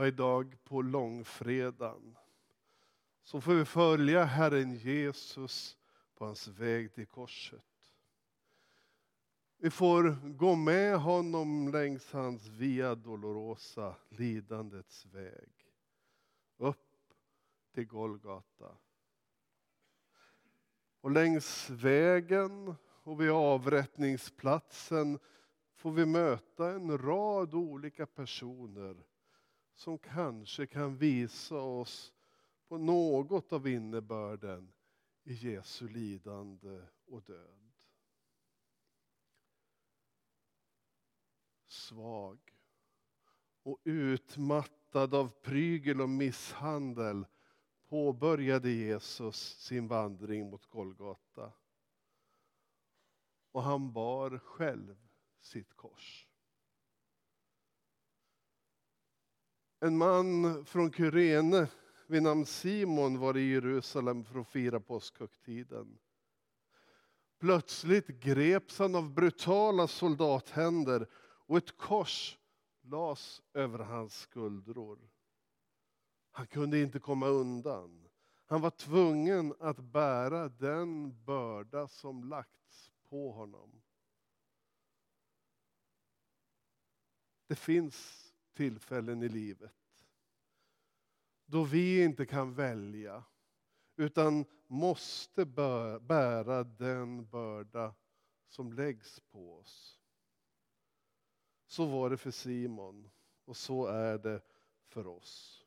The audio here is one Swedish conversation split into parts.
Ja, idag på långfredagen så får vi följa Herren Jesus på hans väg till korset. Vi får gå med honom längs hans Via Dolorosa, lidandets väg. Upp till Golgata. Och längs vägen och vid avrättningsplatsen får vi möta en rad olika personer som kanske kan visa oss på något av innebörden i Jesu lidande och död. Svag och utmattad av prygel och misshandel påbörjade Jesus sin vandring mot Golgata. Och han bar själv sitt kors. En man från Kyrene vid namn Simon var i Jerusalem för att fira påskhögtiden. Plötsligt greps han av brutala soldathänder och ett kors lades över hans skuldror. Han kunde inte komma undan. Han var tvungen att bära den börda som lagts på honom. Det finns tillfällen i livet då vi inte kan välja utan måste bära den börda som läggs på oss. Så var det för Simon och så är det för oss.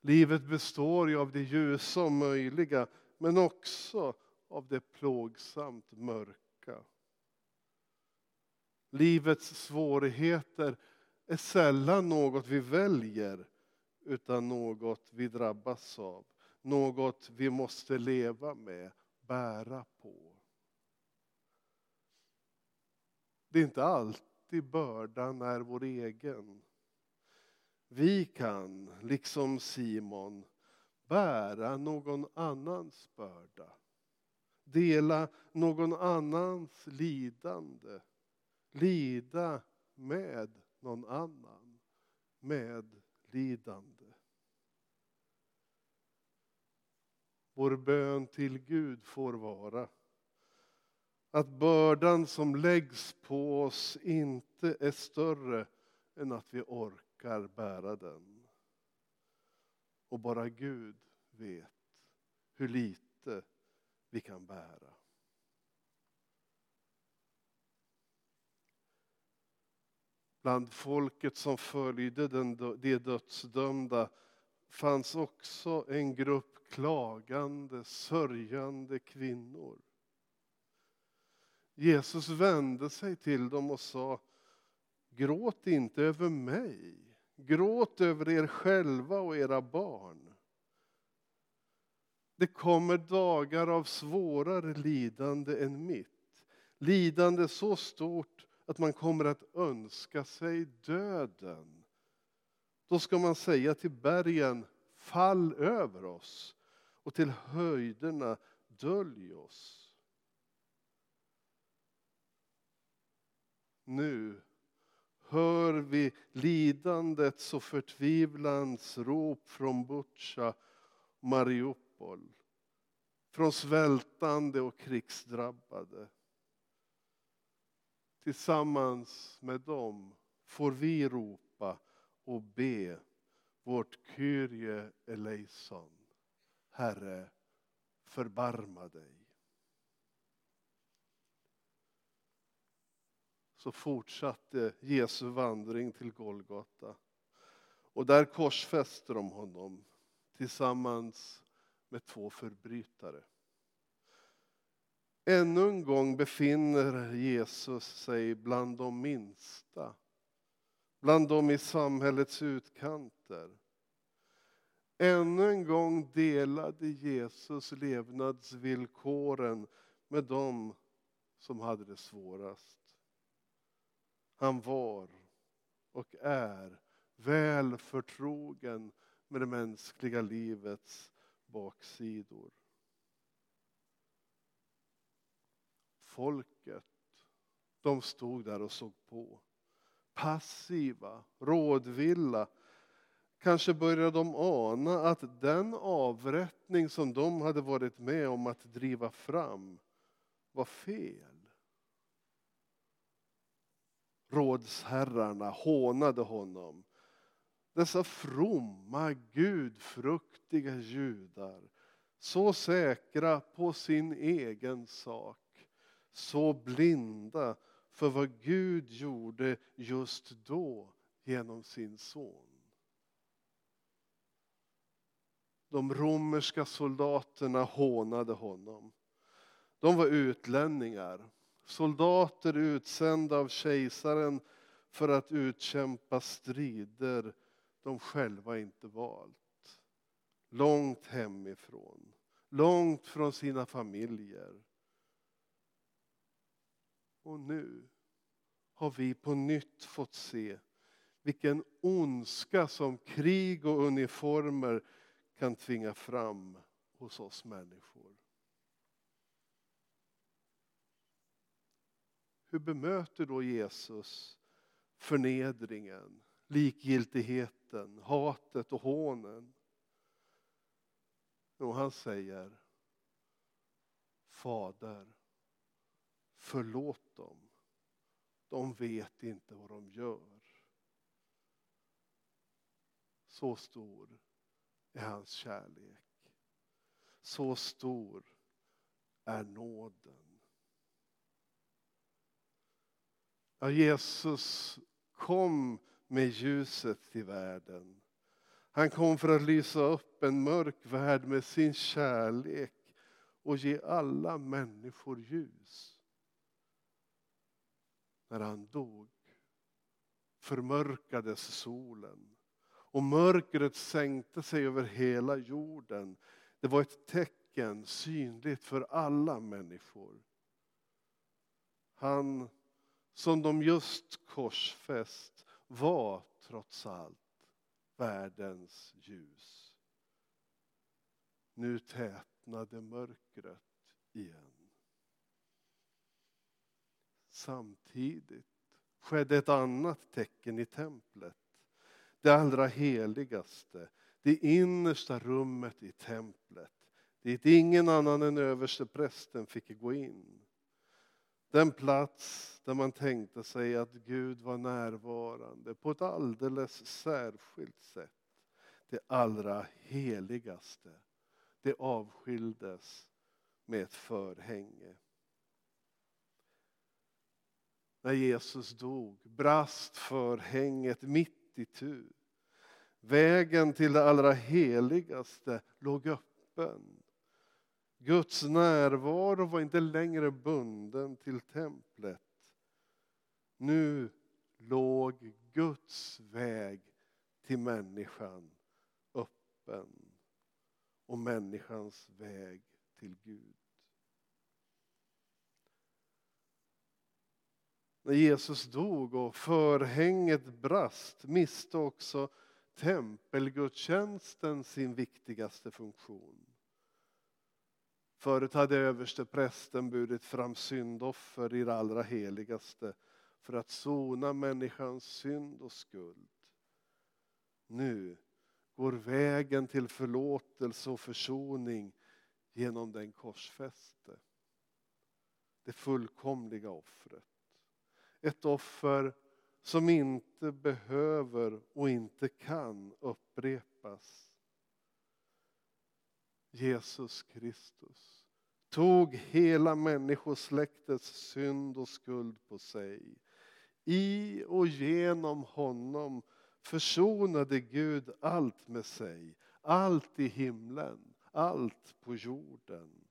Livet består ju av det ljusa och möjliga men också av det plågsamt mörka. Livets svårigheter är sällan något vi väljer utan något vi drabbas av. Något vi måste leva med, bära på. Det är inte alltid bördan är vår egen. Vi kan, liksom Simon, bära någon annans börda. Dela någon annans lidande. Lida med någon annan. Med lidande. Vår bön till Gud får vara att bördan som läggs på oss inte är större än att vi orkar bära den. Och bara Gud vet hur lite vi kan bära. Bland folket som följde den, de dödsdömda fanns också en grupp klagande, sörjande kvinnor. Jesus vände sig till dem och sa Gråt inte över mig, gråt över er själva och era barn. Det kommer dagar av svårare lidande än mitt. Lidande så stort att man kommer att önska sig döden. Då ska man säga till bergen, fall över oss och till höjderna, dölj oss. Nu hör vi lidandets och förtvivlans rop från Butja och Mariupol. Från svältande och krigsdrabbade. Tillsammans med dem får vi ropa och be vårt Kyrie eleison. Herre, förbarma dig. Så fortsatte Jesu vandring till Golgata. Och där korsfäste de honom tillsammans med två förbrytare. Ännu en gång befinner Jesus sig bland de minsta, bland de i samhällets utkanter. Ännu en gång delade Jesus levnadsvillkoren med dem som hade det svårast. Han var och är väl förtrogen med det mänskliga livets baksidor. Folket, de stod där och såg på. Passiva, rådvilla Kanske började de ana att den avrättning som de hade varit med om att driva fram var fel. Rådsherrarna hånade honom. Dessa fromma, gudfruktiga judar, så säkra på sin egen sak, så blinda för vad Gud gjorde just då genom sin son. De romerska soldaterna hånade honom. De var utlänningar, soldater utsända av kejsaren för att utkämpa strider de själva inte valt. Långt hemifrån, långt från sina familjer. Och nu har vi på nytt fått se vilken ondska som krig och uniformer kan tvinga fram hos oss människor. Hur bemöter då Jesus förnedringen, likgiltigheten, hatet och hånen? Och han säger Fader, förlåt dem. De vet inte vad de gör. Så stor är hans kärlek. Så stor är nåden. Ja, Jesus kom med ljuset till världen. Han kom för att lysa upp en mörk värld med sin kärlek och ge alla människor ljus. När han dog förmörkades solen och mörkret sänkte sig över hela jorden. Det var ett tecken synligt för alla människor. Han som de just korsfäst var trots allt världens ljus. Nu tätnade mörkret igen. Samtidigt skedde ett annat tecken i templet det allra heligaste, det innersta rummet i templet dit ingen annan än översteprästen fick gå in. Den plats där man tänkte sig att Gud var närvarande på ett alldeles särskilt sätt. Det allra heligaste, det avskildes med ett förhänge. När Jesus dog brast förhänget mitt i tu. Vägen till det allra heligaste låg öppen. Guds närvaro var inte längre bunden till templet. Nu låg Guds väg till människan öppen och människans väg till Gud. När Jesus dog och förhänget brast miste också tempelgudstjänsten sin viktigaste funktion. Förut hade översteprästen burit fram syndoffer i det allra heligaste för att sona människans synd och skuld. Nu går vägen till förlåtelse och försoning genom den korsfäste. Det fullkomliga offret. Ett offer som inte behöver och inte kan upprepas. Jesus Kristus tog hela människosläktets synd och skuld på sig. I och genom honom försonade Gud allt med sig. Allt i himlen, allt på jorden.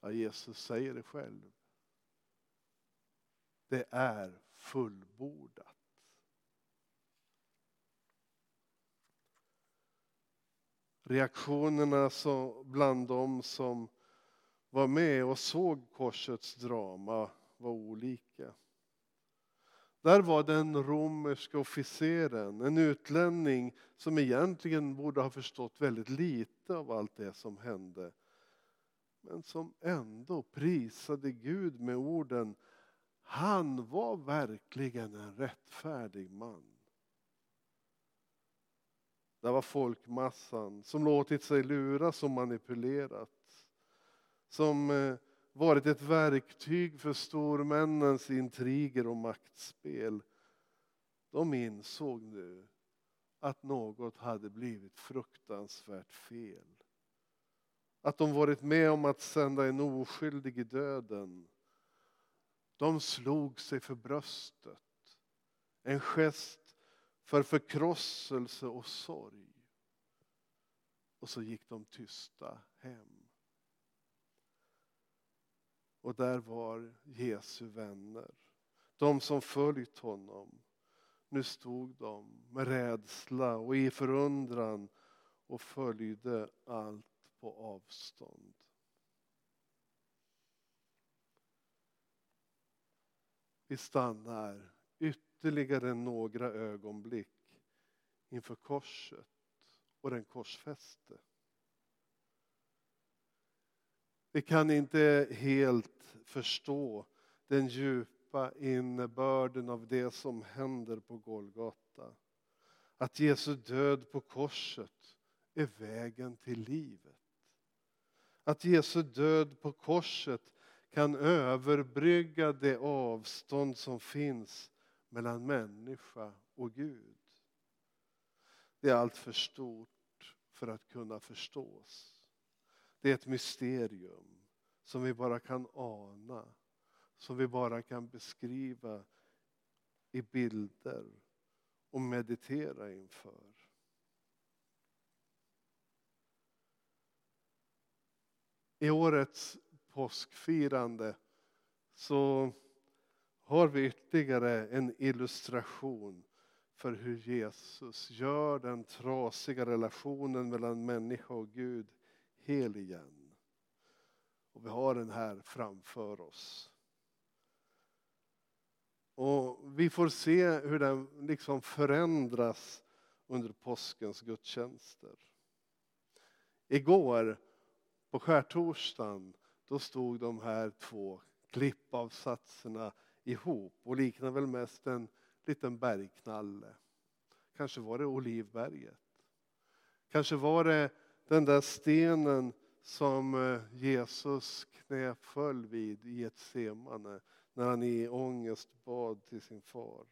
Ja, Jesus säger det själv. Det är fullbordat. Reaktionerna bland dem som var med och såg korsets drama var olika. Där var den romerska officeren, en utlänning som egentligen borde ha förstått väldigt lite av allt det som hände. Men som ändå prisade Gud med orden han var verkligen en rättfärdig man. Det var folkmassan som låtit sig luras och manipulerat. Som eh, varit ett verktyg för stormännens intriger och maktspel. De insåg nu att något hade blivit fruktansvärt fel. Att de varit med om att sända en oskyldig i döden. De slog sig för bröstet. En gest för förkrosselse och sorg. Och så gick de tysta hem. Och där var Jesu vänner, de som följt honom. Nu stod de med rädsla och i förundran och följde allt på avstånd. Vi stannar ytterligare några ögonblick inför korset och den korsfäste. Vi kan inte helt förstå den djupa innebörden av det som händer på Golgata. Att Jesu död på korset är vägen till livet. Att Jesu död på korset kan överbrygga det avstånd som finns mellan människa och Gud. Det är allt för stort för att kunna förstås. Det är ett mysterium som vi bara kan ana, som vi bara kan beskriva i bilder och meditera inför. I årets påskfirande så har vi ytterligare en illustration för hur Jesus gör den trasiga relationen mellan människa och Gud hel igen. Och vi har den här framför oss. Och vi får se hur den liksom förändras under påskens gudstjänster. Igår på skärtorsdagen då stod de här två klippavsatserna ihop och liknar väl mest en liten bergknalle. Kanske var det Olivberget. Kanske var det den där stenen som eh, Jesus knäföll vid i ett semane när han i ångest bad till sin far.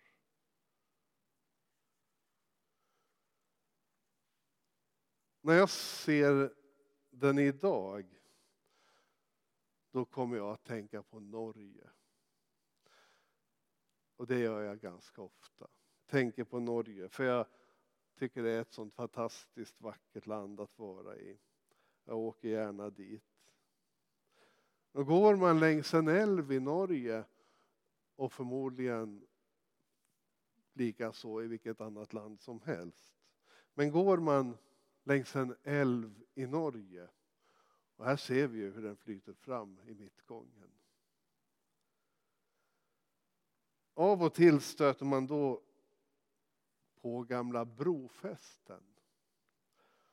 När jag ser den idag då kommer jag att tänka på Norge. Och det gör jag ganska ofta. Tänker på Norge för jag tycker det är ett sånt fantastiskt vackert land att vara i. Jag åker gärna dit. Och går man längs en älv i Norge och förmodligen lika så i vilket annat land som helst. Men går man längs en älv i Norge och här ser vi ju hur den flyter fram i mittgången. Av och till stöter man då på gamla brofästen.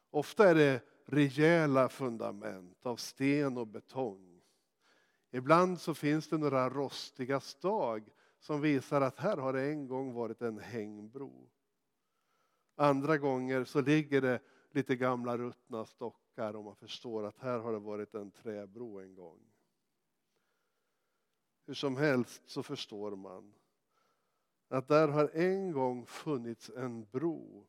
Ofta är det rejäla fundament av sten och betong. Ibland så finns det några rostiga stag som visar att här har det en gång varit en hängbro. Andra gånger så ligger det lite gamla ruttna stockar och man förstår att här har det varit en träbro en gång. Hur som helst så förstår man att där har en gång funnits en bro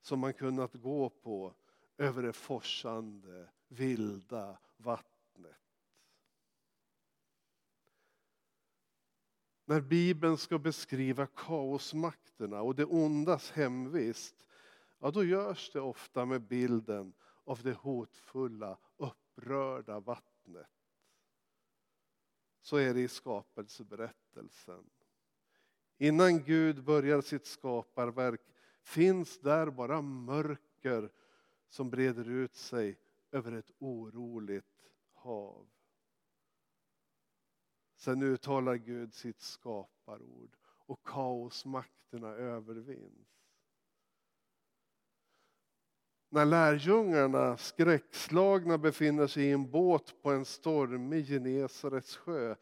som man kunnat gå på över det forsande, vilda vattnet. När Bibeln ska beskriva kaosmakterna och det ondas hemvist, ja då görs det ofta med bilden av det hotfulla, upprörda vattnet. Så är det i skapelseberättelsen. Innan Gud börjar sitt skaparverk finns där bara mörker som breder ut sig över ett oroligt hav. Sen uttalar Gud sitt skaparord och kaosmakterna övervinns. När lärjungarna skräckslagna befinner sig i en båt på en stormig Genesarets sjö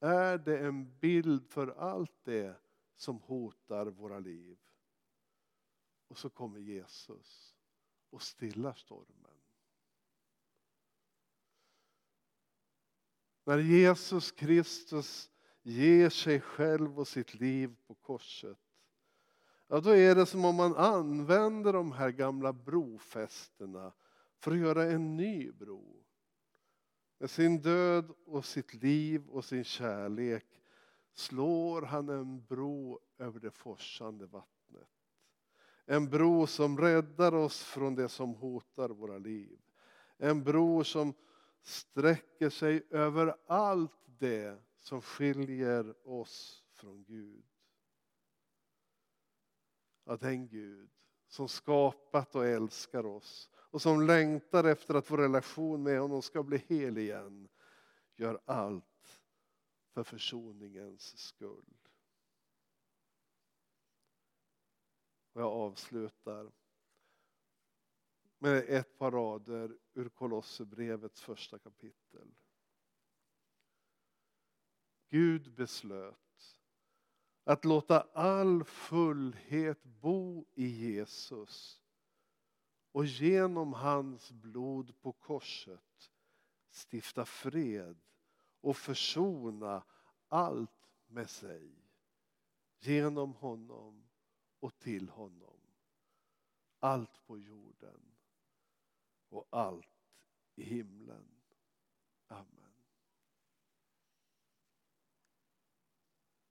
är det en bild för allt det som hotar våra liv. Och så kommer Jesus och stillar stormen. När Jesus Kristus ger sig själv och sitt liv på korset ja, då är det som om man använder de här gamla brofästena för att göra en ny bro. Med sin död och sitt liv och sin kärlek slår han en bro över det forsande vattnet. En bro som räddar oss från det som hotar våra liv. En bro som sträcker sig över allt det som skiljer oss från Gud. Att den Gud som skapat och älskar oss och som längtar efter att vår relation med honom ska bli hel igen gör allt för försoningens skull. Och jag avslutar med ett par rader ur Kolosserbrevets första kapitel. Gud beslöt att låta all fullhet bo i Jesus och genom hans blod på korset stifta fred och försona allt med sig genom honom och till honom. Allt på jorden och allt i himlen. Amen.